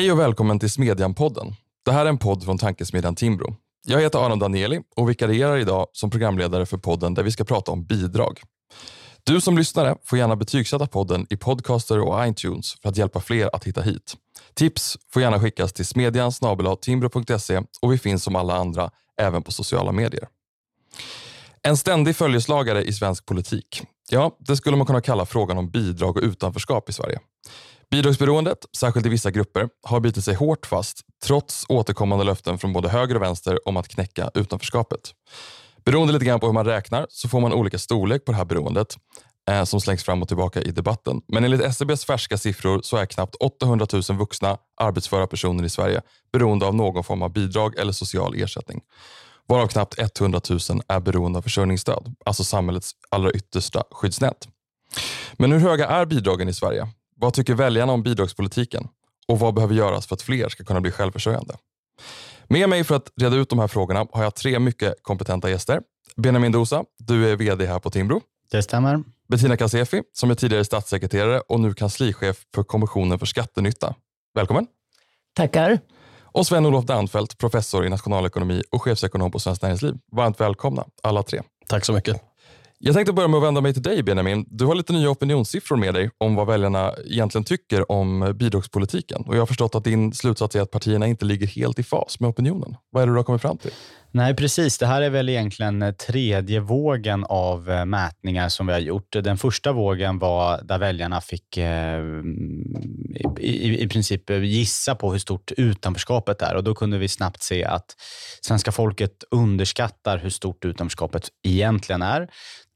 Hej och välkommen till Smedjan-podden. Det här är en podd från tankesmedjan Timbro. Jag heter Aron Danieli och vikarierar idag som programledare för podden där vi ska prata om bidrag. Du som lyssnare får gärna betygsätta podden i Podcaster och iTunes för att hjälpa fler att hitta hit. Tips får gärna skickas till smedjan timbro.se och vi finns som alla andra även på sociala medier. En ständig följeslagare i svensk politik. Ja, det skulle man kunna kalla frågan om bidrag och utanförskap i Sverige. Bidragsberoendet, särskilt i vissa grupper, har bitit sig hårt fast trots återkommande löften från både höger och vänster om att knäcka utanförskapet. Beroende lite grann på hur man räknar så får man olika storlek på det här beroendet eh, som slängs fram och tillbaka i debatten. Men enligt SCBs färska siffror så är knappt 800 000 vuxna arbetsföra personer i Sverige beroende av någon form av bidrag eller social ersättning. Varav knappt 100 000 är beroende av försörjningsstöd, alltså samhällets allra yttersta skyddsnät. Men hur höga är bidragen i Sverige? Vad tycker väljarna om bidragspolitiken? Och vad behöver göras för att fler ska kunna bli självförsörjande? Med mig för att reda ut de här frågorna har jag tre mycket kompetenta gäster. Benjamin Dosa, du är VD här på Timbro. Det stämmer. Bettina Kasefi, som är tidigare statssekreterare och nu kanslichef för Kommissionen för skattenytta. Välkommen. Tackar. Och Sven-Olof Danfelt, professor i nationalekonomi och chefsekonom på Svenskt Näringsliv. Varmt välkomna alla tre. Tack så mycket. Jag tänkte börja med att vända mig till dig Benjamin. Du har lite nya opinionssiffror med dig om vad väljarna egentligen tycker om bidragspolitiken. Och jag har förstått att din slutsats är att partierna inte ligger helt i fas med opinionen. Vad är det du har kommit fram till? Nej, precis. Det här är väl egentligen eh, tredje vågen av eh, mätningar som vi har gjort. Den första vågen var där väljarna fick eh, i, i, princip gissa på hur stort utanförskapet är och då kunde vi snabbt se att svenska folket underskattar hur stort utanförskapet egentligen är.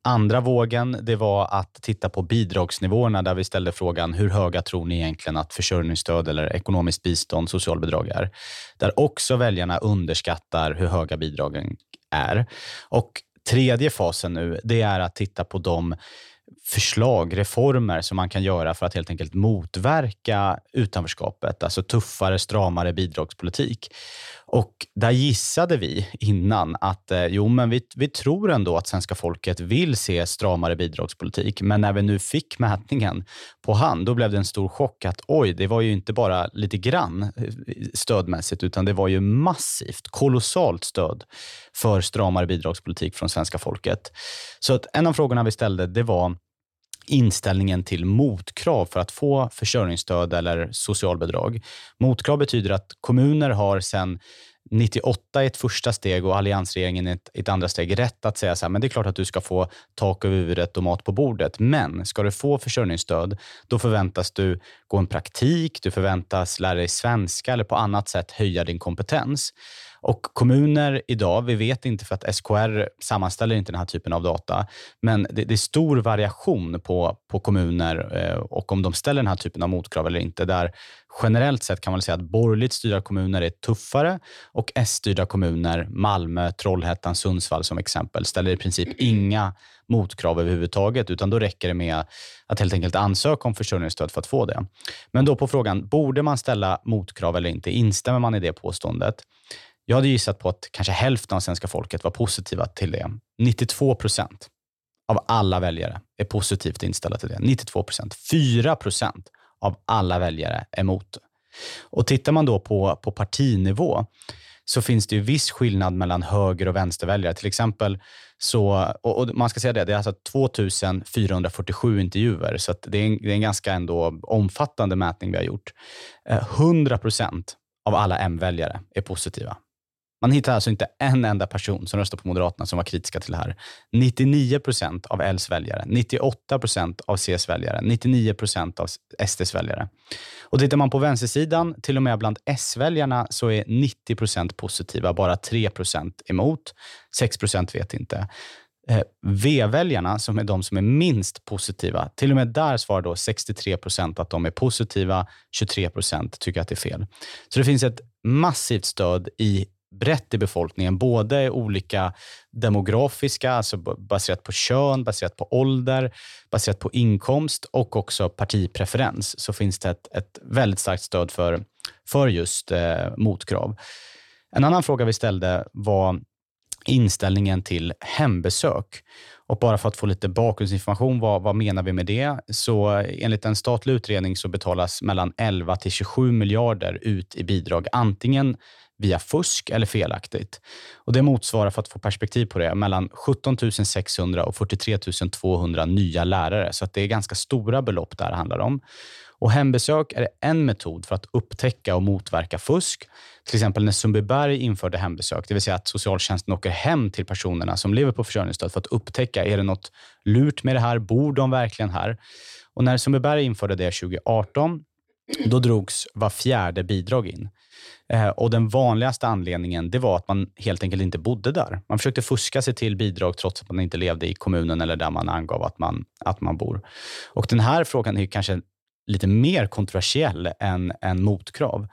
Andra vågen det var att titta på bidragsnivåerna där vi ställde frågan hur höga tror ni egentligen att försörjningsstöd eller ekonomiskt bistånd, socialbidrag är? Där också väljarna underskattar hur höga bidragen är. Och tredje fasen nu, det är att titta på de förslag, reformer som man kan göra för att helt enkelt motverka utanförskapet, alltså tuffare, stramare bidragspolitik. Och där gissade vi innan att eh, jo, men vi, vi tror ändå att svenska folket vill se stramare bidragspolitik. Men när vi nu fick mätningen på hand, då blev det en stor chock att oj, det var ju inte bara lite grann eh, stödmässigt, utan det var ju massivt, kolossalt stöd för stramare bidragspolitik från svenska folket. Så att en av frågorna vi ställde, det var inställningen till motkrav för att få försörjningsstöd eller socialbidrag. Motkrav betyder att kommuner har sedan 98 i ett första steg och alliansregeringen i ett, ett, andra steg rätt att säga så här, men det är klart att du ska få tak över huvudet och mat på bordet. Men ska du få försörjningsstöd, då förväntas du gå en praktik, du förväntas lära dig svenska eller på annat sätt höja din kompetens. Och kommuner idag, vi vet inte för att SKR sammanställer inte den här typen av data, men det, det är stor variation på, på kommuner eh, och om de ställer den här typen av motkrav eller inte. Där generellt sett kan man säga att borgerligt styrda kommuner är tuffare och S-styrda kommuner, Malmö, Trollhättan, Sundsvall som exempel, ställer i princip inga motkrav överhuvudtaget, utan då räcker det med att helt enkelt ansöka om försörjningsstöd för att få det. Men då på frågan, borde man ställa motkrav eller inte? Instämmer man i det påståendet? Jag hade gissat på att kanske hälften av svenska folket var positiva till det. 92 procent av alla väljare är positivt inställda till det. 92 procent. 4 procent av alla väljare är emot. Och tittar man då på, på partinivå så finns det ju viss skillnad mellan höger och vänsterväljare. Till exempel, så, och, och man ska säga det, det är alltså 2447 intervjuer, så det är, en, det är en ganska ändå omfattande mätning vi har gjort. Eh, 100 procent av alla M-väljare är positiva. Man hittar alltså inte en enda person som röstar på Moderaterna som var kritiska till det här. 99 procent av Ls väljare, 98 procent av Cs väljare, 99 procent av SDs väljare. Och tittar man på vänstersidan, till och med bland S-väljarna, så är 90 procent positiva, bara 3 procent emot. 6 procent vet inte. Eh, V-väljarna, som är de som är minst positiva, till och med där svarar då 63 procent att de är positiva, 23 procent tycker att det är fel. Så det finns ett massivt stöd i brett i befolkningen, både olika demografiska, alltså baserat på kön, baserat på ålder, baserat på inkomst och också partipreferens, så finns det ett, ett väldigt starkt stöd för, för just eh, motkrav. En annan fråga vi ställde var inställningen till hembesök. Och bara för att få lite bakgrundsinformation, vad, vad menar vi med det? Så eh, enligt en statlig utredning så betalas mellan 11 till 27 miljarder ut i bidrag, antingen via fusk eller felaktigt. Och Det motsvarar, för att få perspektiv på det, mellan 17 600 och 43 200 nya lärare. Så det är ganska stora belopp det här handlar om. Och Hembesök är en metod för att upptäcka och motverka fusk. Till exempel när Sundbyberg införde hembesök, det vill säga att socialtjänsten åker hem till personerna som lever på försörjningsstöd för att upptäcka, är det något lurt med det här? Bor de verkligen här? Och när Sundbyberg införde det 2018, då drogs var fjärde bidrag in. Eh, och Den vanligaste anledningen det var att man helt enkelt inte bodde där. Man försökte fuska sig till bidrag trots att man inte levde i kommunen eller där man angav att man, att man bor. Och Den här frågan är kanske lite mer kontroversiell än, än motkrav.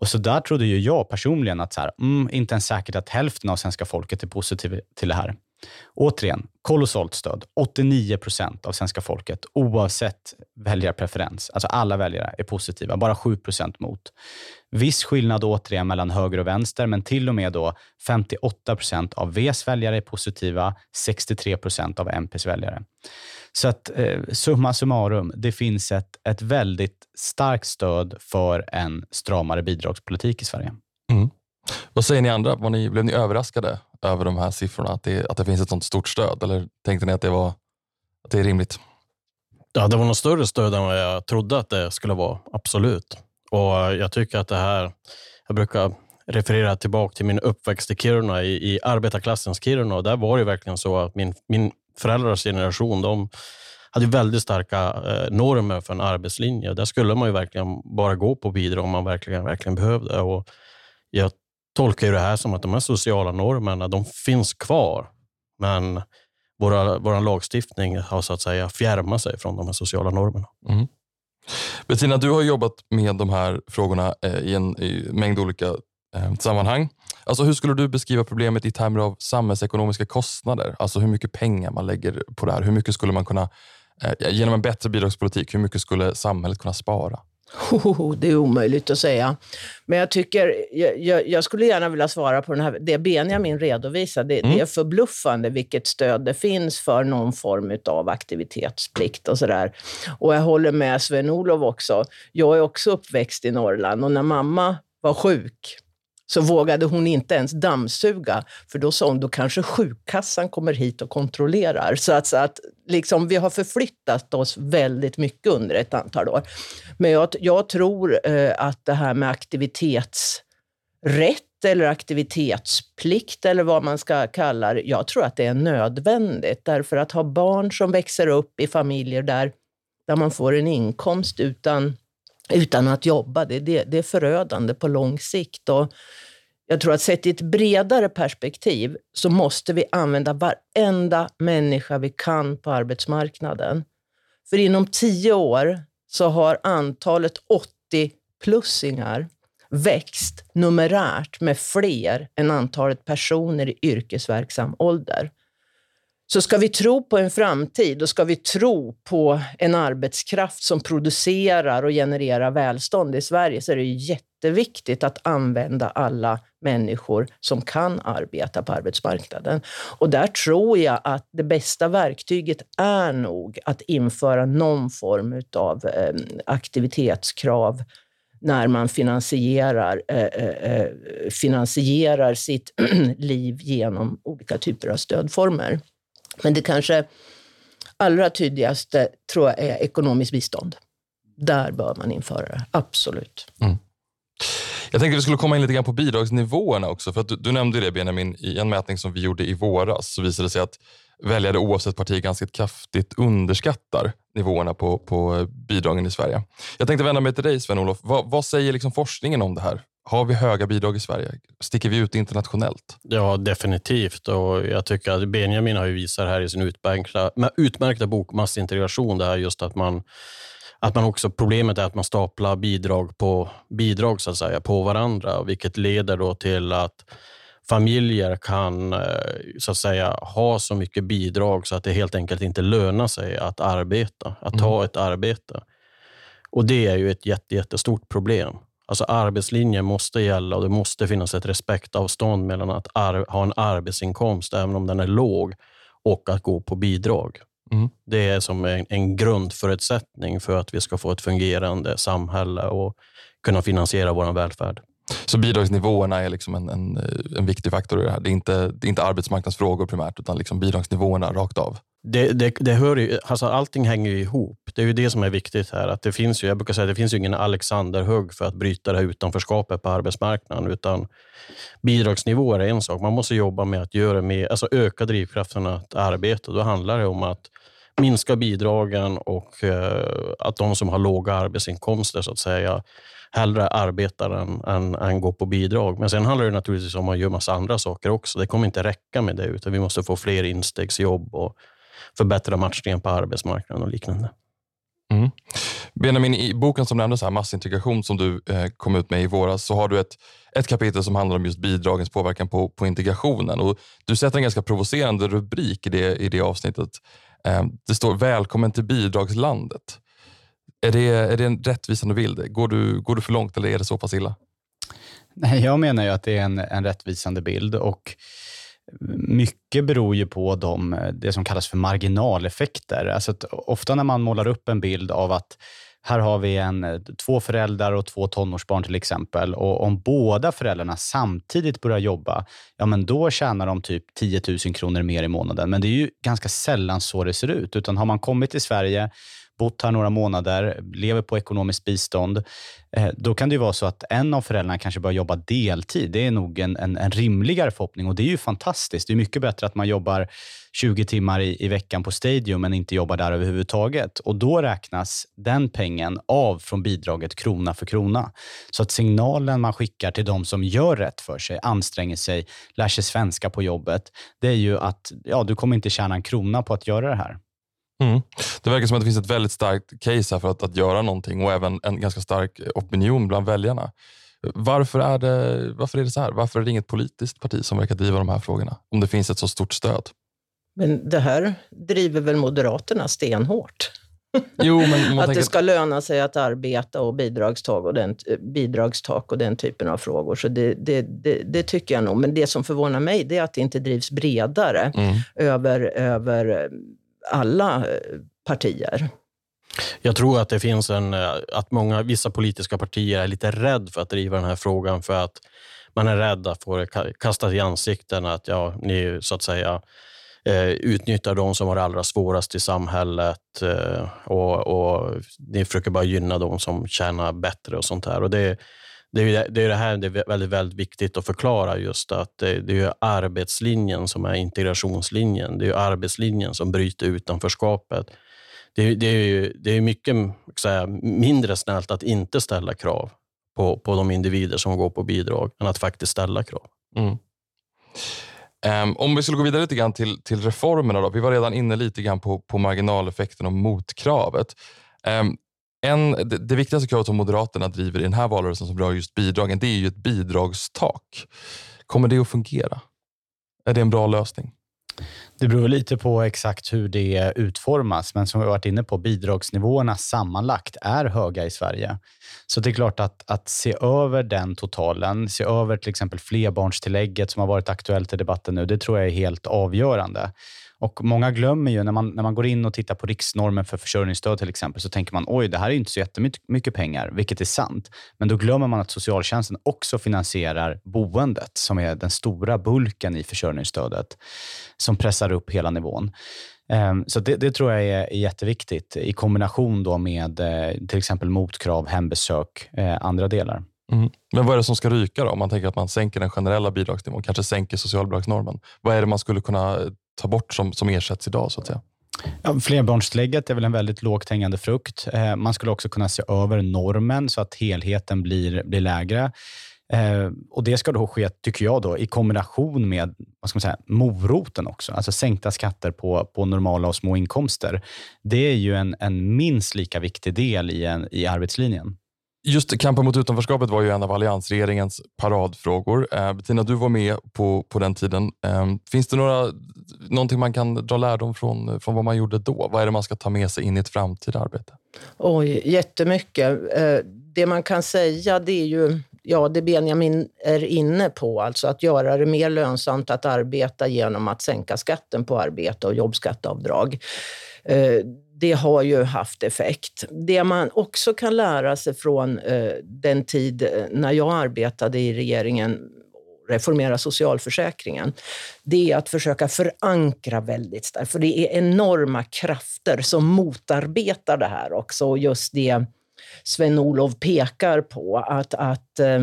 Och så där trodde ju jag personligen att så här, mm, inte ens säkert att hälften av svenska folket är positiva till det här. Återigen, kolossalt stöd. 89 procent av svenska folket, oavsett väljarpreferens, alltså alla väljare, är positiva. Bara 7 procent mot. Viss skillnad återigen mellan höger och vänster, men till och med då 58 procent av Vs väljare är positiva, 63 procent av MPs väljare. Så att eh, summa summarum, det finns ett, ett väldigt starkt stöd för en stramare bidragspolitik i Sverige. Mm. Vad säger ni andra? Var ni, blev ni överraskade över de här siffrorna? Att det, att det finns ett sånt stort stöd? Eller tänkte ni att det, var, att det är rimligt? Ja, det var nog större stöd än vad jag trodde att det skulle vara. Absolut. Och eh, Jag tycker att det här... Jag brukar referera tillbaka till min uppväxt i Kiruna, i, i arbetarklassens Kiruna. Och där var det verkligen så att min, min föräldrars generation, de hade väldigt starka eh, normer för en arbetslinje. Där skulle man ju verkligen bara gå på bidrag om man verkligen, verkligen behövde. Och jag tolkar det här som att de här sociala normerna, de finns kvar. Men våra, vår lagstiftning har så att säga fjärmat sig från de här sociala normerna. Mm. Bettina, du har jobbat med de här frågorna eh, i en i mängd olika eh, sammanhang. Alltså, hur skulle du beskriva problemet i termer av samhällsekonomiska kostnader? Alltså hur mycket pengar man lägger på det här. Hur mycket skulle man kunna, eh, genom en bättre bidragspolitik, hur mycket skulle samhället kunna spara? Oh, det är omöjligt att säga. Men jag tycker, jag, jag, skulle gärna vilja svara på den här, det Benjamin redovisade. Det, mm. det är förbluffande vilket stöd det finns för någon form av aktivitetsplikt och sådär. Och jag håller med Sven-Olof också. Jag är också uppväxt i Norrland och när mamma var sjuk så vågade hon inte ens dammsuga, för då sa hon då kanske sjukkassan kommer hit och kontrollerar. Så att, så att liksom, vi har förflyttat oss väldigt mycket under ett antal år. Men jag, jag tror eh, att det här med aktivitetsrätt eller aktivitetsplikt eller vad man ska kalla det, jag tror att det är nödvändigt. Därför att ha barn som växer upp i familjer där, där man får en inkomst utan utan att jobba. Det, det, det är förödande på lång sikt. Och jag tror att sett i ett bredare perspektiv så måste vi använda varenda människa vi kan på arbetsmarknaden. För inom tio år så har antalet 80-plussingar växt numerärt med fler än antalet personer i yrkesverksam ålder. Så ska vi tro på en framtid och ska vi tro på en arbetskraft som producerar och genererar välstånd i Sverige så är det jätteviktigt att använda alla människor som kan arbeta på arbetsmarknaden. Och där tror jag att det bästa verktyget är nog att införa någon form av ehm, aktivitetskrav när man finansierar, eh, eh, eh finansierar sitt liv genom olika typer av stödformer. Men det kanske allra tydligaste tror jag är ekonomiskt bistånd. Där bör man införa det, absolut. Mm. Jag tänkte att vi skulle komma in lite grann på bidragsnivåerna också. För att du, du nämnde det Benjamin, i en mätning som vi gjorde i våras så visade det sig att väljare oavsett parti ganska kraftigt underskattar nivåerna på, på bidragen i Sverige. Jag tänkte vända mig till dig Sven-Olof. Vad, vad säger liksom forskningen om det här? Har vi höga bidrag i Sverige? Sticker vi ut internationellt? Ja, definitivt. Och jag tycker att Benjamin har ju visat här i sin utmärkta, utmärkta bok Massintegration, det här just att man att man också, problemet är att man staplar bidrag på bidrag så att säga, på varandra, vilket leder då till att familjer kan eh, så att säga, ha så mycket bidrag så att det helt enkelt inte lönar sig att arbeta, att ta mm. ett arbete. Och Det är ju ett jätte, jättestort problem. Alltså arbetslinjen måste gälla och det måste finnas ett respektavstånd mellan att ha en arbetsinkomst, även om den är låg, och att gå på bidrag. Mm. Det är som en, en grundförutsättning för att vi ska få ett fungerande samhälle och kunna finansiera vår välfärd. Så bidragsnivåerna är liksom en, en, eh, en viktig faktor i det här. Det är inte, det är inte arbetsmarknadsfrågor primärt, utan liksom bidragsnivåerna rakt av. Det, det, det hör ju, alltså allting hänger ju ihop. Det är ju det som är viktigt här. Att det finns ju, jag brukar säga att det finns ju ingen Alexanderhugg för att bryta det här utanförskapet på arbetsmarknaden. Utan bidragsnivåer är en sak. Man måste jobba med att göra med, alltså öka drivkrafterna att arbeta. Då handlar det om att minska bidragen och eh, att de som har låga arbetsinkomster så att säga hellre arbetar än, än, än går på bidrag. Men sen handlar det naturligtvis om att göra massa andra saker också. Det kommer inte räcka med det, utan vi måste få fler instegsjobb och förbättra matchningen på arbetsmarknaden och liknande. Mm. Benjamin, i boken som nämndes, här, Massintegration, som du eh, kom ut med i våras, så har du ett, ett kapitel som handlar om just bidragens påverkan på, på integrationen. Och du sätter en ganska provocerande rubrik i det, i det avsnittet. Eh, det står “Välkommen till bidragslandet”. Är det, är det en rättvisande bild? Går du, går du för långt eller är det så pass illa? Nej, jag menar ju att det är en, en rättvisande bild och mycket beror ju på de, det som kallas för marginaleffekter. Alltså att ofta när man målar upp en bild av att här har vi en, två föräldrar och två tonårsbarn till exempel. Och om båda föräldrarna samtidigt börjar jobba, ja men då tjänar de typ 10 000 kronor mer i månaden. Men det är ju ganska sällan så det ser ut. Utan har man kommit till Sverige, bott här några månader, lever på ekonomiskt bistånd, eh, då kan det ju vara så att en av föräldrarna kanske börjar jobba deltid. Det är nog en, en, en rimligare förhoppning och det är ju fantastiskt. Det är mycket bättre att man jobbar 20 timmar i, i veckan på Stadium men inte jobbar där överhuvudtaget. Och då räknas den pengen av från bidraget krona för krona. Så att signalen man skickar till de som gör rätt för sig, anstränger sig, lär sig svenska på jobbet, det är ju att ja, du kommer inte tjäna en krona på att göra det här. Mm. Det verkar som att det finns ett väldigt starkt case här för att, att göra någonting och även en ganska stark opinion bland väljarna. Varför är, det, varför är det så här? Varför är det inget politiskt parti som verkar driva de här frågorna? Om det finns ett så stort stöd. Men det här driver väl Moderaterna stenhårt? Jo, men att det ska löna sig att arbeta och bidragstak och den, bidragstak och den typen av frågor. Så det, det, det, det, tycker jag nog. Men det som förvånar mig det är att det inte drivs bredare mm. över, över alla eh, partier. Jag tror att det finns en, eh, att många, vissa politiska partier är lite rädda för att driva den här frågan för att man är rädd att få det kastat i ansikten att ja, ni så att säga eh, utnyttjar de som har det allra svårast i samhället och, och ni försöker bara gynna de som tjänar bättre och sånt här. Och det, det är det, är det här det är väldigt, väldigt viktigt att förklara just att det, det är arbetslinjen som är integrationslinjen. Det är arbetslinjen som bryter utanförskapet. Det, det är, det är mycket säga, mindre snällt att inte ställa krav på, på de individer som går på bidrag än att faktiskt ställa krav. Mm. Um, om vi skulle gå vidare lite grann till, till reformerna. Då. Vi var redan inne lite grann på, på marginaleffekten och motkravet. Um, en, det, det viktigaste kravet som Moderaterna driver i den här valrörelsen som rör just bidragen, det är ju ett bidragstak. Kommer det att fungera? Är det en bra lösning? Det beror lite på exakt hur det utformas, men som vi varit inne på, bidragsnivåerna sammanlagt är höga i Sverige. Så det är klart att, att se över den totalen, se över till exempel flerbarnstillägget som har varit aktuellt i debatten nu, det tror jag är helt avgörande. Och Många glömmer ju, när man, när man går in och tittar på riksnormen för försörjningsstöd till exempel, så tänker man oj, det här är inte så jättemycket pengar, vilket är sant. Men då glömmer man att socialtjänsten också finansierar boendet, som är den stora bulken i försörjningsstödet, som pressar upp hela nivån. Ehm, så det, det, tror jag är jätteviktigt i kombination då med eh, till exempel motkrav, hembesök, eh, andra delar. Mm. Men vad är det som ska ryka då? Om man tänker att man sänker den generella bidragsnivån, kanske sänker socialbidragsnormen. Vad är det man skulle kunna eh, ta bort som, som ersätts idag? så att säga? Ja, flerbarnstillägget är väl en väldigt lågt hängande frukt. Eh, man skulle också kunna se över normen så att helheten blir, blir lägre. Eh, och Det ska då ske, tycker jag, då, i kombination med vad ska man säga, moroten också. Alltså sänkta skatter på, på normala och små inkomster. Det är ju en, en minst lika viktig del i, en, i arbetslinjen. Just kampen mot utanförskapet var ju en av alliansregeringens paradfrågor. Eh, Bettina, du var med på, på den tiden. Eh, finns det några, någonting man kan dra lärdom från, från vad man gjorde då? Vad är det man ska ta med sig in i ett framtida arbete? Oj, jättemycket. Eh, det man kan säga det är ju ja, det Benjamin är inne på, alltså att göra det mer lönsamt att arbeta genom att sänka skatten på arbete och jobbskatteavdrag. Eh, det har ju haft effekt. Det man också kan lära sig från eh, den tid eh, när jag arbetade i regeringen reformera socialförsäkringen, det är att försöka förankra väldigt starkt. För det är enorma krafter som motarbetar det här också. Och just det Sven-Olov pekar på, att, att eh,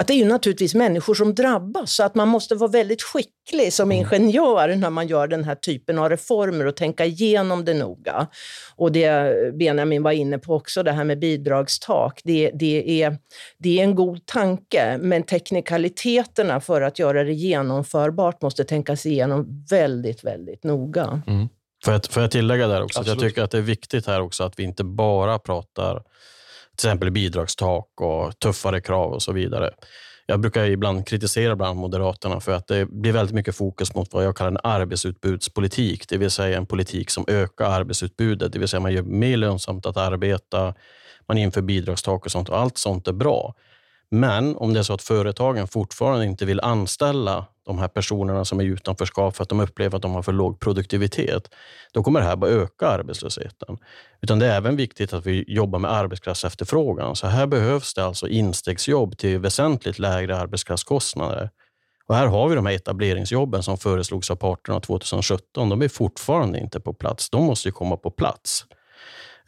att det är ju naturligtvis människor som drabbas, så att man måste vara väldigt skicklig som mm. ingenjör när man gör den här typen av reformer och tänka igenom det noga. Och det Benjamin var inne på också, det här med bidragstak, det, det, är, det är en god tanke, men teknikaliteterna för att göra det genomförbart måste tänkas igenom väldigt, väldigt noga. Mm. Får, jag, får jag tillägga där också, att jag tycker att det är viktigt här också att vi inte bara pratar till exempel bidragstak och tuffare krav och så vidare. Jag brukar ibland kritisera bland Moderaterna för att det blir väldigt mycket fokus mot vad jag kallar en arbetsutbudspolitik, det vill säga en politik som ökar arbetsutbudet, det vill säga man gör mer lönsamt att arbeta, man inför bidragstak och sånt och allt sånt är bra. Men om det är så att företagen fortfarande inte vill anställa de här personerna som är i utanförskap för att de upplever att de har för låg produktivitet, då kommer det här bara öka arbetslösheten. Utan det är även viktigt att vi jobbar med arbetskraftsefterfrågan. Så här behövs det alltså instegsjobb till väsentligt lägre arbetskraftskostnader. Och här har vi de här etableringsjobben som föreslogs av parterna 2017. De är fortfarande inte på plats. De måste ju komma på plats.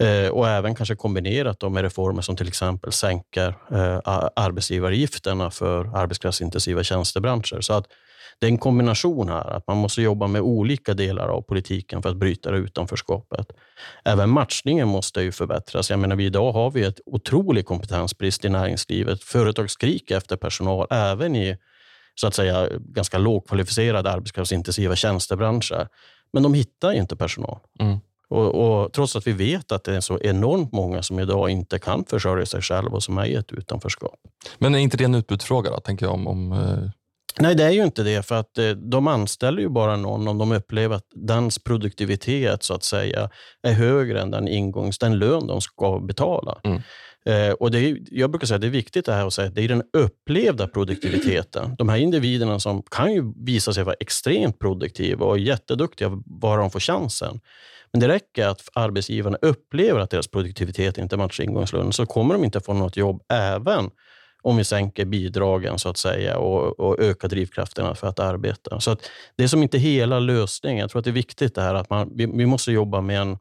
Eh, och även kanske kombinerat med reformer som till exempel sänker eh, arbetsgivaravgifterna för arbetskraftsintensiva tjänstebranscher. Så att det är en kombination här, att man måste jobba med olika delar av politiken för att bryta det utanförskapet. Även matchningen måste ju förbättras. Jag menar, idag har vi ett otrolig kompetensbrist i näringslivet. Företag skriker efter personal, även i så att säga ganska lågkvalificerade arbetskraftsintensiva tjänstebranscher. Men de hittar inte personal. Mm. Och, och, trots att vi vet att det är så enormt många som idag inte kan försörja sig själva och som är i ett utanförskap. Men är inte det en utbudsfråga då, tänker jag om, om eh, Nej, det är ju inte det. För att eh, de anställer ju bara någon om de upplever att dens produktivitet så att säga är högre än den ingångs, den lön de ska betala. Mm. Eh, och det är, jag brukar säga att det är viktigt det här att säga det är den upplevda produktiviteten. De här individerna som kan ju visa sig vara extremt produktiva och jätteduktiga bara de får chansen. Men det räcker att arbetsgivarna upplever att deras produktivitet inte matchar ingångslönen, så kommer de inte få något jobb även om vi sänker bidragen så att säga och, och ökar drivkrafterna för att arbeta. Så att det är som inte hela lösningen. Jag tror att det är viktigt det här att man, vi, vi måste jobba med en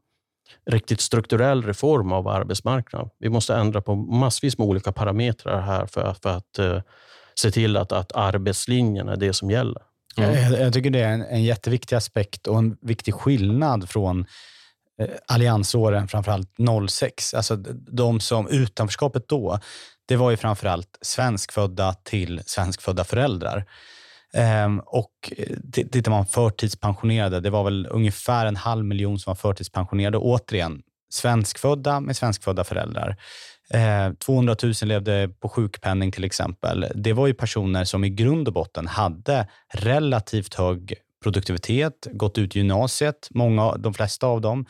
riktigt strukturell reform av arbetsmarknaden. Vi måste ändra på massvis med olika parametrar här för, för att uh, se till att, att arbetslinjen är det som gäller. Mm. Jag, jag, tycker det är en, en jätteviktig aspekt och en viktig skillnad från eh, alliansåren, framförallt 06. Alltså de som utanförskapet då, det var ju framförallt svenskfödda till svenskfödda föräldrar. Ehm, och eh, tittar man förtidspensionerade, det var väl ungefär en halv miljon som var förtidspensionerade. Återigen, svenskfödda med svenskfödda föräldrar. Ehm, 200 000 levde på sjukpenning till exempel. Det var ju personer som i grund och botten hade relativt hög produktivitet, gått ut gymnasiet, många, de flesta av dem.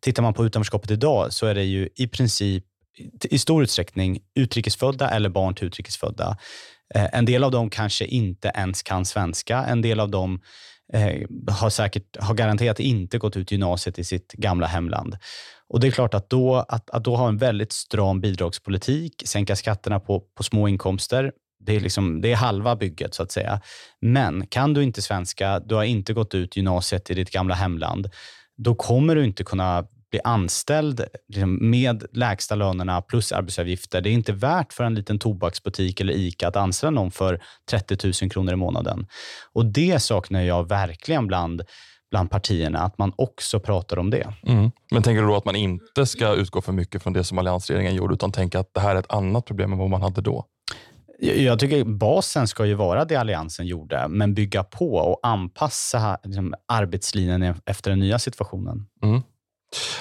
Tittar man på utanförskapet idag så är det ju i princip i stor utsträckning utrikesfödda eller barn till utrikesfödda. Eh, en del av dem kanske inte ens kan svenska. En del av dem eh, har säkert, har garanterat inte gått ut gymnasiet i sitt gamla hemland. Och Det är klart att då, att, att då ha en väldigt stram bidragspolitik, sänka skatterna på, på små inkomster, det är, liksom, det är halva bygget så att säga. Men kan du inte svenska, du har inte gått ut gymnasiet i ditt gamla hemland, då kommer du inte kunna bli anställd liksom, med lägsta lönerna plus arbetsavgifter. Det är inte värt för en liten tobaksbutik eller ICA att anställa någon för 30 000 kronor i månaden. Och Det saknar jag verkligen bland bland partierna, att man också pratar om det. Mm. Men tänker du då att man inte ska utgå för mycket från det som alliansregeringen gjorde, utan tänka att det här är ett annat problem än vad man hade då? Jag tycker basen ska ju vara det Alliansen gjorde, men bygga på och anpassa liksom, arbetslinjen efter den nya situationen. Mm.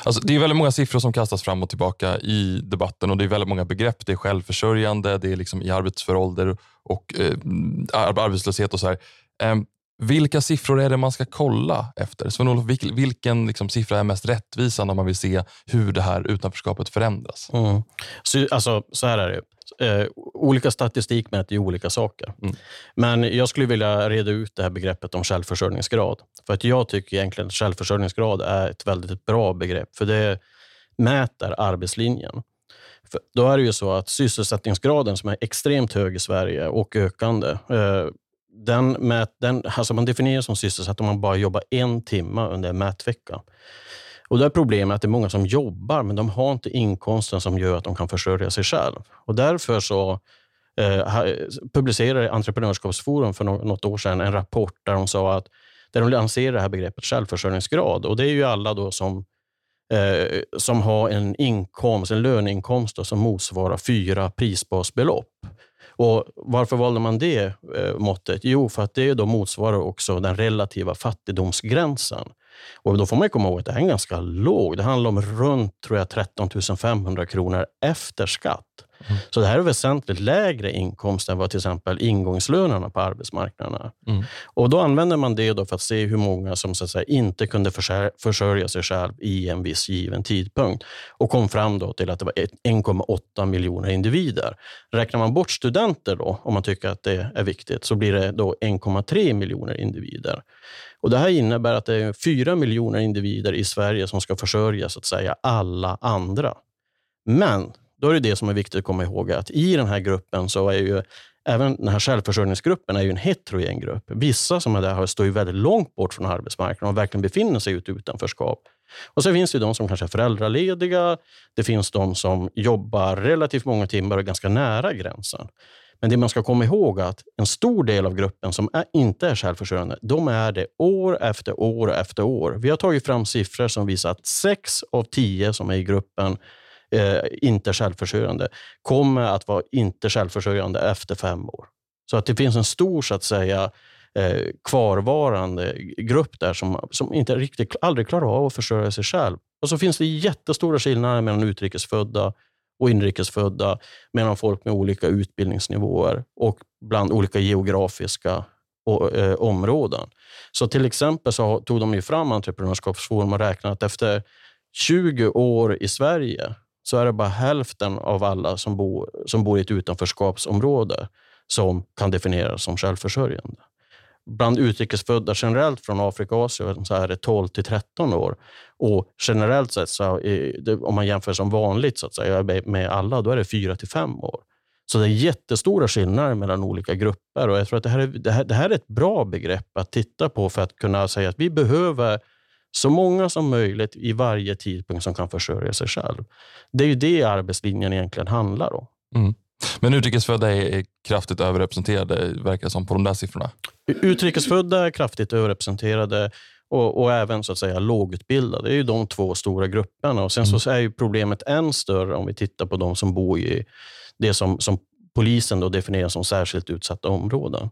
Alltså, det är väldigt många siffror som kastas fram och tillbaka i debatten och det är väldigt många begrepp. Det är självförsörjande, det är liksom i arbetsför ålder och eh, arbetslöshet och så här. Eh, vilka siffror är det man ska kolla efter? Sven-Olof, vilken liksom, siffra är mest rättvisande om man vill se hur det här utanförskapet förändras? Mm. Så, alltså, så här är det. Eh, olika statistik mäter ju olika saker. Mm. Men jag skulle vilja reda ut det här begreppet om självförsörjningsgrad. För att jag tycker egentligen att självförsörjningsgrad är ett väldigt bra begrepp, för det mäter arbetslinjen. För då är det ju så att sysselsättningsgraden som är extremt hög i Sverige och ökande, eh, den, mät, den alltså man definierar som sysselsatt om man bara jobbar en timme under en mätvecka. Och då är problemet att det är många som jobbar, men de har inte inkomsten som gör att de kan försörja sig själv. Och därför så eh, publicerade Entreprenörskapsforum för något år sedan en rapport där de sa att där de lanserar det här begreppet självförsörjningsgrad. Och det är ju alla då som, eh, som har en inkomst, en löneinkomst då, som motsvarar fyra prisbasbelopp. Och varför valde man det eh, måttet? Jo, för att det då motsvarar också den relativa fattigdomsgränsen. Och Då får man komma ihåg att det här är ganska låg. Det handlar om runt tror jag, 13 500 kronor efter skatt. Mm. Så det här är väsentligt lägre inkomst än vad till exempel ingångslönerna på arbetsmarknaden mm. Och Då använder man det då för att se hur många som så säga, inte kunde försörja sig själv i en viss given tidpunkt och kom fram då till att det var 1,8 miljoner individer. Räknar man bort studenter, då, om man tycker att det är viktigt, så blir det då 1,3 miljoner individer. Och Det här innebär att det är 4 miljoner individer i Sverige som ska försörja så att säga alla andra. Men då är det det som är viktigt att komma ihåg att i den här gruppen så är ju även den här självförsörjningsgruppen är ju en heterogen grupp. Vissa som är där står ju väldigt långt bort från arbetsmarknaden och verkligen befinner sig i ett utanförskap. Och så finns det de som kanske är föräldralediga. Det finns de som jobbar relativt många timmar och ganska nära gränsen. Men det man ska komma ihåg är att en stor del av gruppen som är, inte är självförsörjande, de är det år efter år efter år. Vi har tagit fram siffror som visar att sex av tio som är i gruppen eh, inte självförsörjande, kommer att vara inte självförsörjande efter fem år. Så att det finns en stor, så att säga, eh, kvarvarande grupp där som, som inte riktigt, aldrig klarar av att försörja sig själv. Och så finns det jättestora skillnader mellan utrikesfödda och inrikesfödda, mellan folk med olika utbildningsnivåer och bland olika geografiska och, eh, områden. Så till exempel så tog de ju fram Entreprenörskapsforum och räknade att efter 20 år i Sverige så är det bara hälften av alla som bor, som bor i ett utanförskapsområde som kan definieras som självförsörjande. Bland utrikesfödda generellt från Afrika och Asien så är det 12 till 13 år. Och generellt sett, så eh, är, om man jämför som vanligt så att säga, med alla, då är det 4 till 5 år. Så det är jättestora skillnader mellan olika grupper. och jag tror att det här, är, det här, det här är ett bra begrepp att titta på för att kunna säga att vi behöver så många som möjligt i varje tidpunkt som kan försörja sig själv. Det är ju det arbetslinjen egentligen handlar om. Mm. Men utrikesfödda är kraftigt överrepresenterade, verkar som, på de där siffrorna? Utrikesfödda är kraftigt överrepresenterade och, och, även så att säga lågutbildade. Det är ju de två stora grupperna. Och Sen mm. så är ju problemet än större om vi tittar på de som bor i det som, som polisen då definierar som särskilt utsatta områden.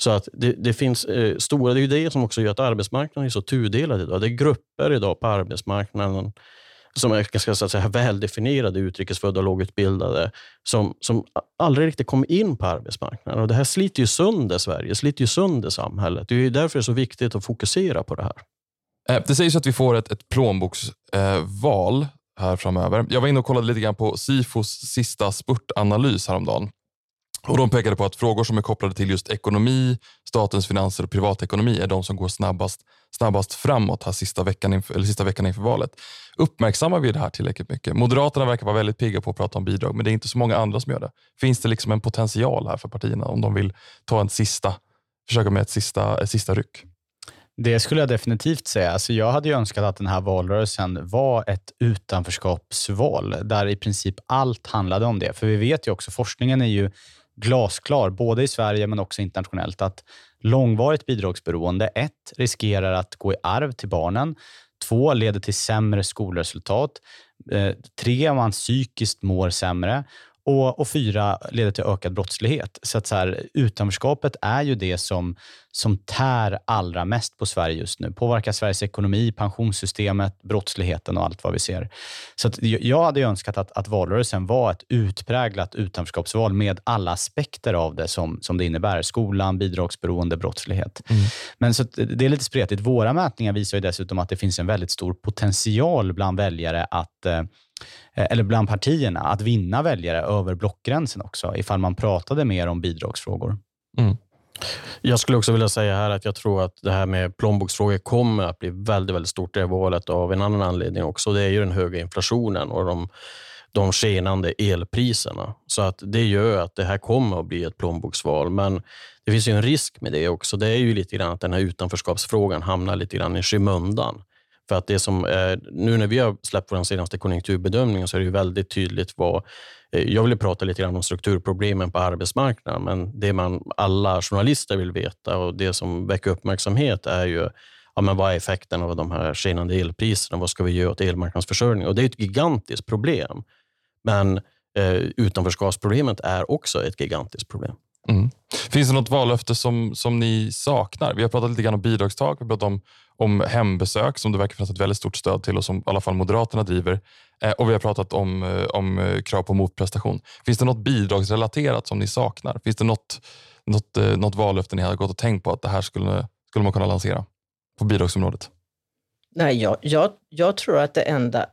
Så att det, det finns eh, stora, det är ju det som också gör att arbetsmarknaden är så tudelad idag. Det är grupper idag på arbetsmarknaden som är ganska så att säga, väldefinierade utrikesfödda och lågutbildade som, som aldrig riktigt kommer in på arbetsmarknaden. Och det här sliter ju sönder Sverige, sliter ju sönder samhället. Det är därför det är så viktigt att fokusera på det här. Eh, det sägs att vi får ett, ett plånboksval eh, här framöver. Jag var inne och kollade lite grann på Sifos sista spurtanalys häromdagen. Och de pekade på att frågor som är kopplade till just ekonomi, statens finanser och privatekonomi är de som går snabbast, snabbast framåt här sista veckan, inför, eller sista veckan inför valet. Uppmärksammar vi det här tillräckligt mycket? Moderaterna verkar vara väldigt pigga på att prata om bidrag, men det är inte så många andra som gör det. Finns det liksom en potential här för partierna om de vill ta en sista, försöka med ett sista, ett sista ryck? Det skulle jag definitivt säga. Alltså jag hade önskat att den här valrörelsen var ett utanförskapsval, där i princip allt handlade om det. För vi vet ju också, forskningen är ju glasklar, både i Sverige men också internationellt, att långvarigt bidragsberoende, ett, riskerar att gå i arv till barnen. Två, leder till sämre skolresultat. Eh, tre, man psykiskt mår sämre. Och, och fyra, leder till ökad brottslighet. Så, att så här, utanförskapet är ju det som, som tär allra mest på Sverige just nu. Påverkar Sveriges ekonomi, pensionssystemet, brottsligheten och allt vad vi ser. Så jag hade önskat att, att valrörelsen var ett utpräglat utanförskapsval med alla aspekter av det som, som det innebär. Skolan, bidragsberoende, brottslighet. Mm. Men så det är lite spretigt. Våra mätningar visar ju dessutom att det finns en väldigt stor potential bland väljare att att eh, Eh, eller bland partierna, att vinna väljare över blockgränsen också, ifall man pratade mer om bidragsfrågor. Mm. Jag skulle också vilja säga här att jag tror att det här med plånboksfrågor kommer att bli väldigt, väldigt stort i det valet av en annan anledning också. Det är ju den höga inflationen och de, de skenande elpriserna. Så att det gör att det här kommer att bli ett plånboksval. Men det finns ju en risk med det också. Det är ju lite grann att den här utanförskapsfrågan hamnar lite grann i skymundan. För att det som eh, nu när vi har släppt vår senaste konjunkturbedömning så är det ju väldigt tydligt vad... Eh, jag vill prata lite grann om strukturproblemen på arbetsmarknaden, men det man alla journalister vill veta och det som väcker uppmärksamhet är ju ja, men vad är effekten av de här skenande elpriserna? Vad ska vi göra åt elmarknadsförsörjningen? Och det är ett gigantiskt problem. Men eh, utanförskapsproblemet är också ett gigantiskt problem. Mm. Finns det något vallöfte som, som ni saknar? Vi har pratat lite grann om bidragstak, vi har pratat om, om hembesök som det verkar finnas ett väldigt stort stöd till och som i alla fall Moderaterna driver. Eh, och vi har pratat om, eh, om eh, krav på motprestation. Finns det något bidragsrelaterat som ni saknar? Finns det något, något, något vallöfte ni har gått och tänkt på att det här skulle, skulle man kunna lansera på bidragsområdet? Nej, jag, jag, jag tror att det enda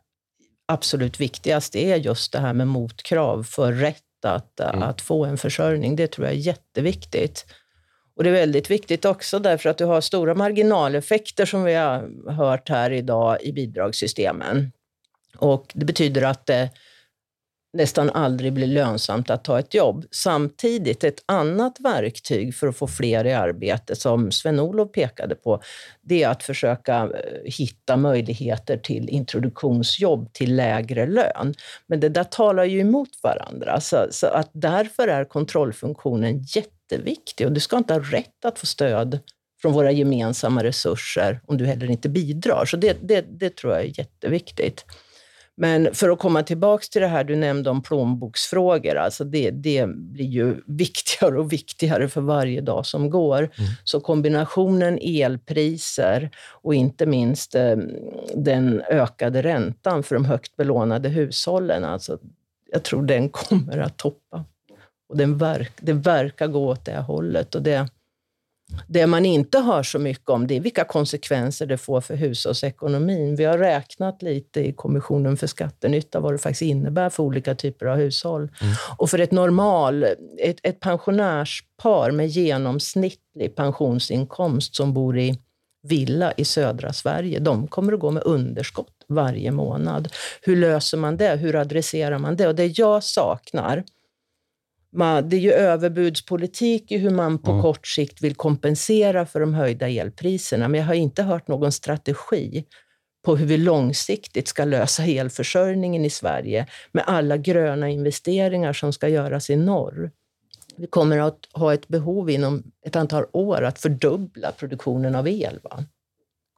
absolut viktigaste är just det här med motkrav för rätt att, mm. att få en försörjning. Det tror jag är jätteviktigt. Och det är väldigt viktigt också därför att du har stora marginaleffekter som vi har hört här idag i bidragssystemen. Och det betyder att eh, nästan aldrig blir lönsamt att ta ett jobb. Samtidigt, ett annat verktyg för att få fler i arbete, som Sven-Olof pekade på, det är att försöka eh, hitta möjligheter till introduktionsjobb till lägre lön. Men det där talar ju emot varandra, så, så att därför är kontrollfunktionen jätteviktig och du ska inte ha rätt att få stöd från våra gemensamma resurser om du heller inte bidrar. Så det, det, det tror jag är jätteviktigt. Men för att komma tillbaka till det här du nämnde om plånboksfrågor, alltså det, det blir ju viktigare och viktigare för varje dag som går. Mm. Så kombinationen elpriser och inte minst eh, den ökade räntan för de högt belånade hushållen, alltså, jag tror den kommer att toppa. Och den verk, det verkar gå åt det hållet. Och det, det man inte hör så mycket om det är vilka konsekvenser det får för hushållsekonomin. Vi har räknat lite i Kommissionen för skattenytta vad det faktiskt innebär för olika typer av hushåll. Mm. Och för ett normal, ett, ett pensionärspar med genomsnittlig pensionsinkomst som bor i villa i södra Sverige, de kommer att gå med underskott varje månad. Hur löser man det? Hur adresserar man det? Och det jag saknar, man, det är ju överbudspolitik i hur man på mm. kort sikt vill kompensera för de höjda elpriserna, men jag har inte hört någon strategi på hur vi långsiktigt ska lösa elförsörjningen i Sverige med alla gröna investeringar som ska göras i norr. Vi kommer att ha ett behov inom ett antal år att fördubbla produktionen av el. Va?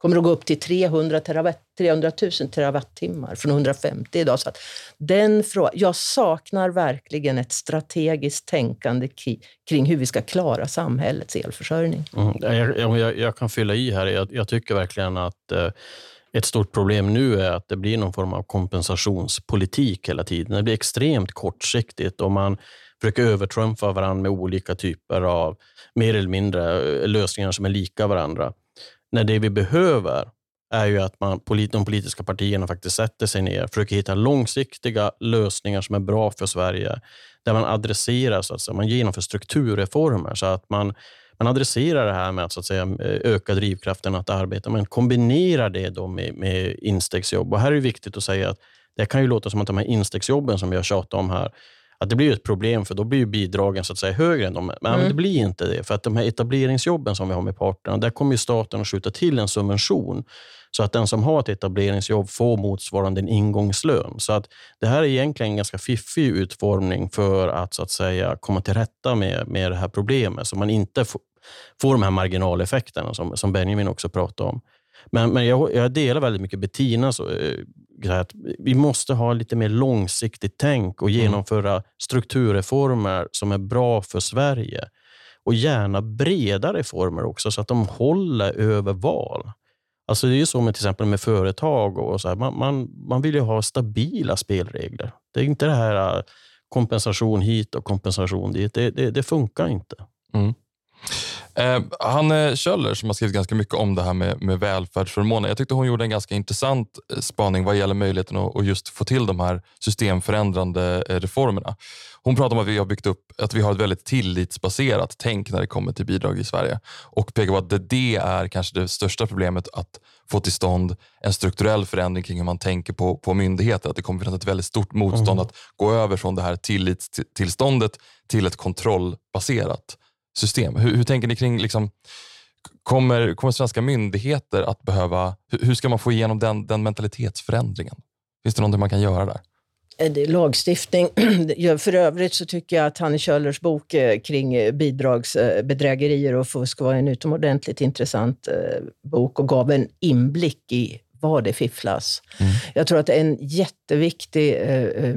Kommer att gå upp till 300, terawatt, 300 000 terawattimmar från 150 idag. Så att den fråga, jag saknar verkligen ett strategiskt tänkande kring hur vi ska klara samhällets elförsörjning. Mm, jag, jag, jag, kan fylla i här. Jag, jag tycker verkligen att eh, ett stort problem nu är att det blir någon form av kompensationspolitik hela tiden. Det blir extremt kortsiktigt och man försöker övertrumfa varandra med olika typer av mer eller mindre eh, lösningar som är lika varandra. När det vi behöver är ju att man, de politiska partierna faktiskt sätter sig ner och försöker hitta långsiktiga lösningar som är bra för Sverige. Där man adresserar, så att säga, man genomför strukturreformer så att man, man adresserar det här med att, så att säga, öka drivkraften att arbeta, men kombinerar det då med, med instegsjobb. Och här är det viktigt att säga att det kan ju låta som att de här instegsjobben som vi har tjatat om här, att det blir ett problem för då blir bidragen så att säga högre än de Men mm. det blir inte det. För att de här etableringsjobben som vi har med parterna, där kommer staten att skjuta till en subvention så att den som har ett etableringsjobb får motsvarande en ingångslön. Så att det här är egentligen en ganska fiffig utformning för att, så att säga, komma till rätta med, med det här problemet, så man inte får, får de här marginaleffekterna som, som Benjamin också pratade om. Men, men jag, jag delar väldigt mycket Bettinas äh, att vi måste ha lite mer långsiktigt tänk och mm. genomföra mm. strukturreformer som är bra för Sverige. Och gärna breda reformer också, så att de håller över val. Alltså det är ju så med till exempel med företag. och så här, man, man, man vill ju ha stabila spelregler. Det är inte det här äh, kompensation hit och kompensation dit. Det, det, det funkar inte. Mm. Eh, Hanne Kjöller som har skrivit ganska mycket om det här med, med välfärdsförmåner. Jag tyckte hon gjorde en ganska intressant eh, spaning vad gäller möjligheten att, att just få till de här systemförändrande eh, reformerna. Hon pratar om att vi har byggt upp att vi har ett väldigt tillitsbaserat tänk när det kommer till bidrag i Sverige och pekar på att det, det är kanske det största problemet att få till stånd en strukturell förändring kring hur man tänker på, på myndigheter. Att det kommer finnas ett väldigt stort motstånd mm. att gå över från det här tillitstillståndet till ett kontrollbaserat system. Hur, hur tänker ni kring liksom, Kommer, kommer svenska myndigheter att behöva... Hur, hur ska man få igenom den, den mentalitetsförändringen? Finns det någonting man kan göra där? Eh, det är lagstiftning. För övrigt så tycker jag att Hanne Kjöllers bok eh, kring eh, bidragsbedrägerier och fusk var en utomordentligt intressant bok och gav en inblick i vad det fifflas. Mm. Jag tror att en jätteviktig eh,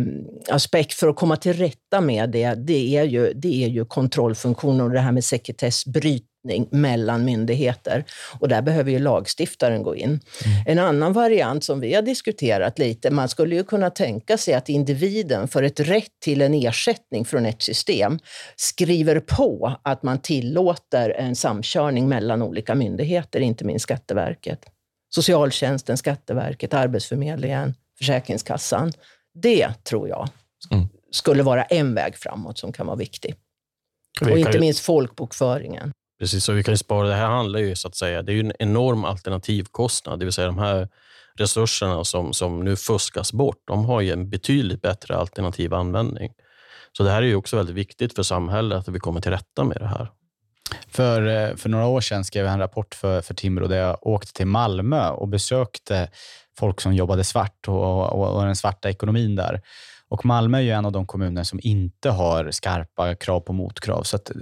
aspekt för att komma till rätta med det, det är ju, det är ju kontrollfunktionen och det här med sekretessbrytning mellan myndigheter. Och där behöver ju lagstiftaren gå in. Mm. En annan variant som vi har diskuterat lite, man skulle ju kunna tänka sig att individen för ett rätt till en ersättning från ett system skriver på att man tillåter en samkörning mellan olika myndigheter, inte minst Skatteverket. Socialtjänsten, Skatteverket, Arbetsförmedlingen, Försäkringskassan. Det tror jag mm. skulle vara en väg framåt som kan vara viktig. Och inte minst folkbokföringen. Precis, och vi kan ju spara. Det här handlar ju så att säga, det är en enorm alternativkostnad, det vill säga de här resurserna som, som nu fuskas bort, de har ju en betydligt bättre alternativ användning. Så det här är ju också väldigt viktigt för samhället att vi kommer till rätta med det här. För, eh, för några år sedan skrev jag en rapport för, för Timbro där jag åkte till Malmö och besökte folk som jobbade svart och, och, och den svarta ekonomin där. Och Malmö är ju en av de kommuner som inte har skarpa krav på motkrav. Så att, eh,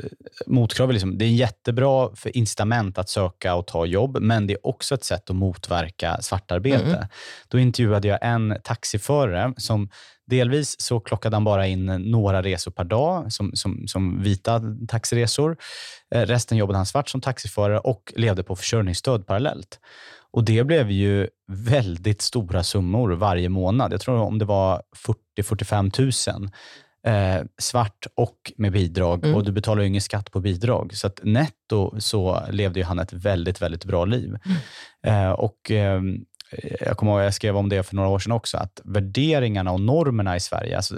motkrav är, liksom, det är jättebra för incitament att söka och ta jobb, men det är också ett sätt att motverka svartarbete. Mm. Då intervjuade jag en taxiförare som Delvis så klockade han bara in några resor per dag som, som, som vita taxiresor. Eh, resten jobbade han svart som taxiförare och levde på försörjningsstöd parallellt. Och Det blev ju väldigt stora summor varje månad. Jag tror om det var 40-45 000 eh, svart och med bidrag. Mm. Och du betalar ju ingen skatt på bidrag. Så att netto så levde han ett väldigt, väldigt bra liv. Mm. Eh, och eh, Eh, jag kommer ihåg jag skrev om det för några år sedan också, att värderingarna och normerna i Sverige, alltså,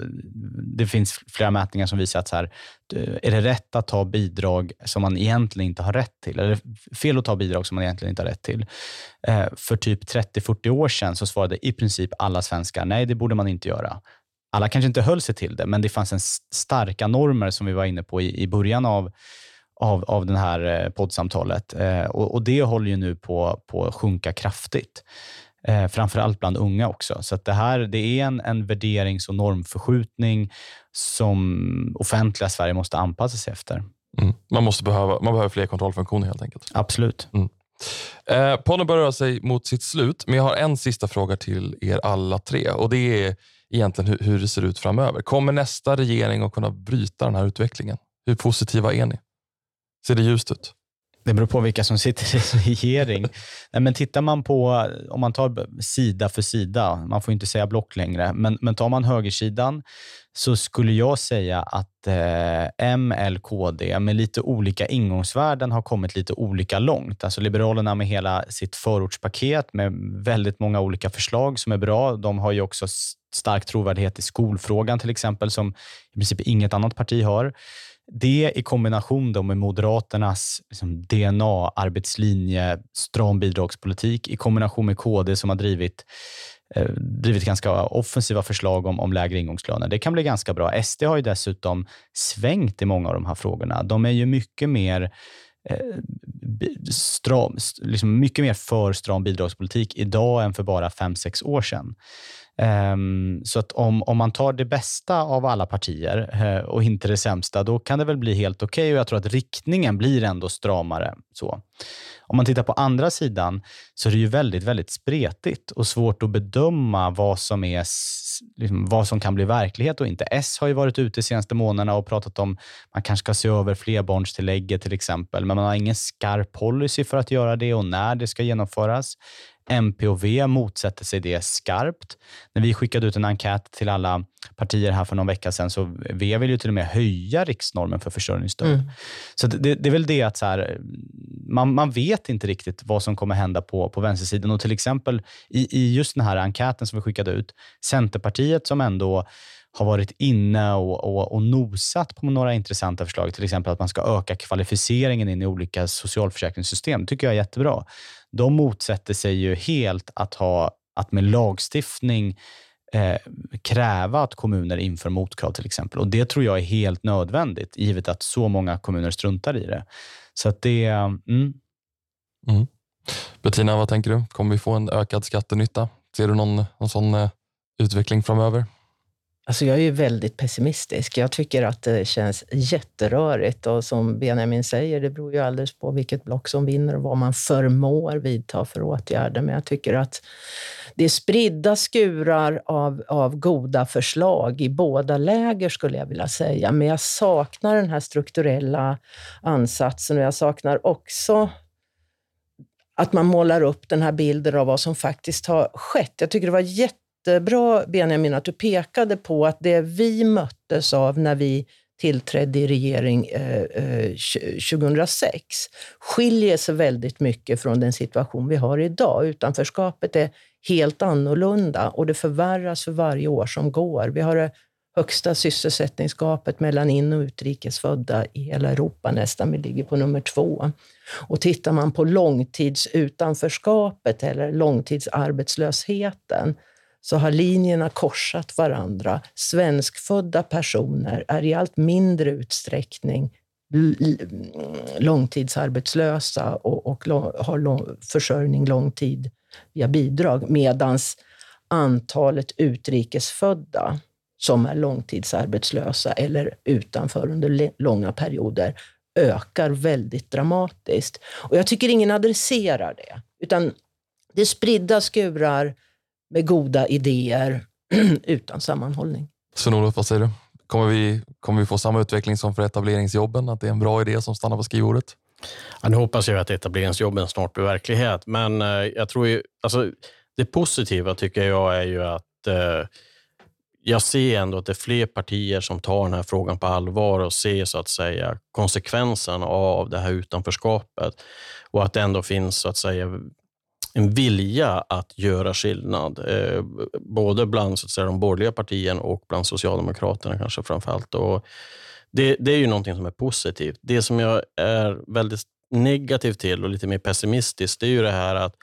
det finns flera mätningar som visar att så här, eh, är det rätt att ta bidrag som man egentligen inte har rätt till? Eller fel att ta bidrag som man egentligen inte har rätt till? Eh, för typ 30-40 år sedan så svarade i princip alla svenskar, nej det borde man inte göra. Alla kanske inte höll sig till det, men det fanns en starka normer som vi var inne på i, i början av av, av det här eh, poddsamtalet. Eh, och, och, det håller ju nu på, på att sjunka kraftigt. Eh, framförallt bland unga också. Så det här det är en, en värderings och normförskjutning som offentliga Sverige måste anpassa sig efter. Mm. Man, måste behöva, man behöver fler kontrollfunktioner helt enkelt. Absolut. Mm. Eh, podden börjar röra sig mot sitt slut, men jag har en sista fråga till er alla tre. Och Det är egentligen hur, hur det ser ut framöver. Kommer nästa regering att kunna bryta den här utvecklingen? Hur positiva är ni? Ser det ljust ut? Det beror på vilka som sitter i regering. Nej, men tittar man på, om man tar sida för sida, man får inte säga block längre, men, men tar man högersidan så skulle jag säga att eh, M, L, KD med lite olika ingångsvärden har kommit lite olika långt. Alltså Liberalerna med hela sitt förortspaket med väldigt många olika förslag som är bra. De har ju också stark trovärdighet i skolfrågan till exempel, som i princip inget annat parti har. Det i kombination då med Moderaternas liksom DNA, arbetslinje, stram bidragspolitik i kombination med KD som har drivit, eh, drivit ganska offensiva förslag om, om lägre ingångslöner. Det kan bli ganska bra. SD har ju dessutom svängt i många av de här frågorna. De är ju mycket mer eh, stram, liksom mycket mer för stram bidragspolitik idag än för bara fem sex år sedan. Um, så att om, om man tar det bästa av alla partier uh, och inte det sämsta, då kan det väl bli helt okej okay och jag tror att riktningen blir ändå stramare. Så. Om man tittar på andra sidan så är det ju väldigt, väldigt spretigt och svårt att bedöma vad som, är, liksom, vad som kan bli verklighet och inte. S har ju varit ute de senaste månaderna och pratat om man kanske ska se över flerbarnstillägget till exempel, men man har ingen skarp policy för att göra det och när det ska genomföras. MP och V motsätter sig det skarpt. När vi skickade ut en enkät till alla partier här för någon vecka sedan, så V vill ju till och med höja riksnormen för försörjningsstöd. Mm. Så det, det, är väl det att så här, man, man vet inte riktigt vad som kommer hända på, på vänstersidan. Och till exempel i, i just den här enkäten som vi skickade ut, Centerpartiet som ändå har varit inne och, och, och, nosat på några intressanta förslag. Till exempel att man ska öka kvalificeringen in i olika socialförsäkringssystem. Det tycker jag är jättebra. De motsätter sig ju helt att, ha, att med lagstiftning eh, kräva att kommuner inför motkrav till exempel. Och Det tror jag är helt nödvändigt, givet att så många kommuner struntar i det. Så att det... Mm. Mm. Bettina, vad tänker du? Kommer vi få en ökad skattenytta? Ser du någon, någon sån eh, utveckling framöver? Alltså jag är väldigt pessimistisk. Jag tycker att det känns jätterörigt och som Benjamin säger, det beror ju alldeles på vilket block som vinner och vad man förmår vidta för åtgärder. Men jag tycker att det är spridda skurar av, av goda förslag i båda läger skulle jag vilja säga. Men jag saknar den här strukturella ansatsen och jag saknar också att man målar upp den här bilden av vad som faktiskt har skett. Jag tycker det var jätte jättebra, Benjamin, att du pekade på att det vi möttes av när vi tillträdde i regering eh, eh 2006 skiljer sig väldigt mycket från den situation vi har idag. Utanförskapet är helt annorlunda och det förvärras för varje år som går. Vi har det högsta sysselsättningsgapet mellan in och utrikesfödda i hela Europa nästan. Vi ligger på nummer två. Och tittar man på långtidsutanförskapet eller långtidsarbetslösheten så har linjerna korsat varandra. Svenskfödda personer är i allt mindre utsträckning mm, långtidsarbetslösa och, och har lång, försörjning lång tid via bidrag, medan antalet utrikesfödda som är långtidsarbetslösa eller utanför under långa perioder ökar väldigt dramatiskt. Och jag tycker ingen adresserar det, utan det är spridda skurar med goda idéer utan sammanhållning. Sven-Olof, vad säger du? Kommer vi, kommer vi få samma utveckling som för etableringsjobben? Att det är en bra idé som stannar på skrivbordet? Ja, nu hoppas jag att etableringsjobben snart blir verklighet, men eh, jag tror ju, alltså, det positiva tycker jag är ju att eh, jag ser ändå att det är fler partier som tar den här frågan på allvar och ser så att säga konsekvenserna av det här utanförskapet och att det ändå finns så att säga en vilja att göra skillnad, eh, både bland så att säga, de borgerliga partierna och bland Socialdemokraterna kanske framför allt. Och det, det, är ju någonting som är positivt. Det som jag är väldigt negativ till och lite mer pessimistisk, det är ju det här att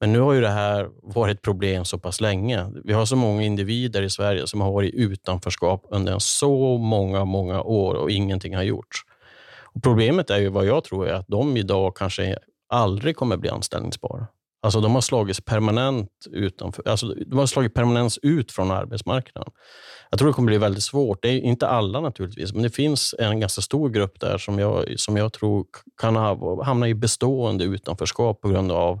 men nu har ju det här varit ett problem så pass länge. Vi har så många individer i Sverige som har varit i utanförskap under så många, många år och ingenting har gjorts. Och problemet är ju vad jag tror är att de idag kanske aldrig kommer bli anställningsbara. Alltså de har slagits permanent utanför, alltså de har slagit permanent ut från arbetsmarknaden. Jag tror det kommer bli väldigt svårt. Det är inte alla naturligtvis, men det finns en ganska stor grupp där som jag, som jag tror kan hamna i bestående utanförskap på grund av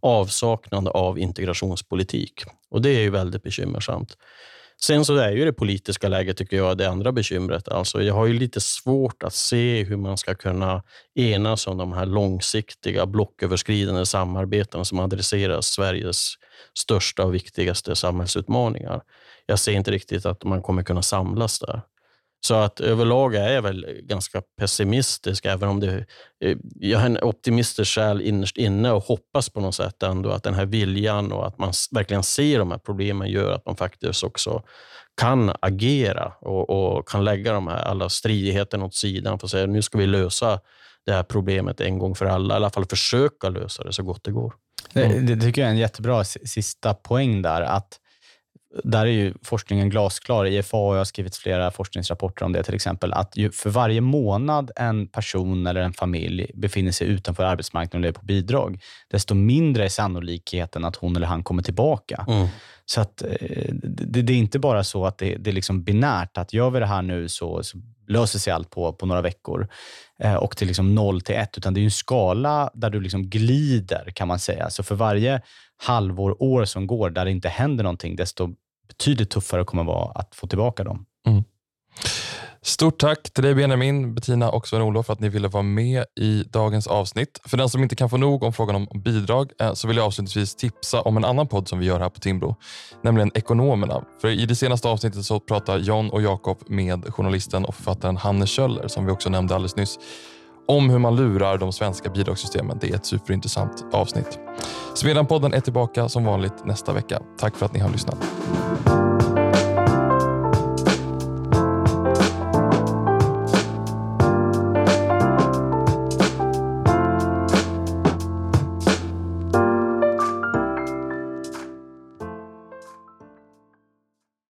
avsaknad av integrationspolitik. Och Det är ju väldigt bekymmersamt. Sen så är ju det politiska läget, tycker jag, det andra bekymret. Alltså, jag har ju lite svårt att se hur man ska kunna enas om de här långsiktiga blocköverskridande samarbeten som adresserar Sveriges största och viktigaste samhällsutmaningar. Jag ser inte riktigt att man kommer kunna samlas där. Så att överlag är jag väl ganska pessimistisk, även om det, eh, jag har en optimistisk själ innerst inne och hoppas på något sätt ändå att den här viljan och att man verkligen ser de här problemen gör att man faktiskt också kan agera och, och kan lägga de här alla stridigheterna åt sidan och säga nu ska vi lösa det här problemet en gång för alla, i alla fall försöka lösa det så gott det går. Mm. Det, det tycker jag är en jättebra sista poäng där, att där är ju forskningen glasklar. IFA har skrivit flera forskningsrapporter om det till exempel. Att för varje månad en person eller en familj befinner sig utanför arbetsmarknaden och lever på bidrag, desto mindre är sannolikheten att hon eller han kommer tillbaka. Mm. Så att, eh, det, det, är inte bara så att det, det är liksom binärt, att gör vi det här nu så, så löser sig allt på, på några veckor eh, och till liksom 0 till 1, utan det är en skala där du liksom glider kan man säga. Så för varje halvår, år som går där det inte händer någonting, desto betydligt tuffare kommer det vara att få tillbaka dem. Mm. Stort tack till dig Benjamin, Bettina och Sven-Olof för att ni ville vara med i dagens avsnitt. För den som inte kan få nog om frågan om bidrag eh, så vill jag avslutningsvis tipsa om en annan podd som vi gör här på Timbro, nämligen Ekonomerna. För I det senaste avsnittet så pratar John och Jakob med journalisten och författaren Hanne Kjöller, som vi också nämnde alldeles nyss, om hur man lurar de svenska bidragssystemen. Det är ett superintressant avsnitt. Smedan-podden är tillbaka som vanligt nästa vecka. Tack för att ni har lyssnat.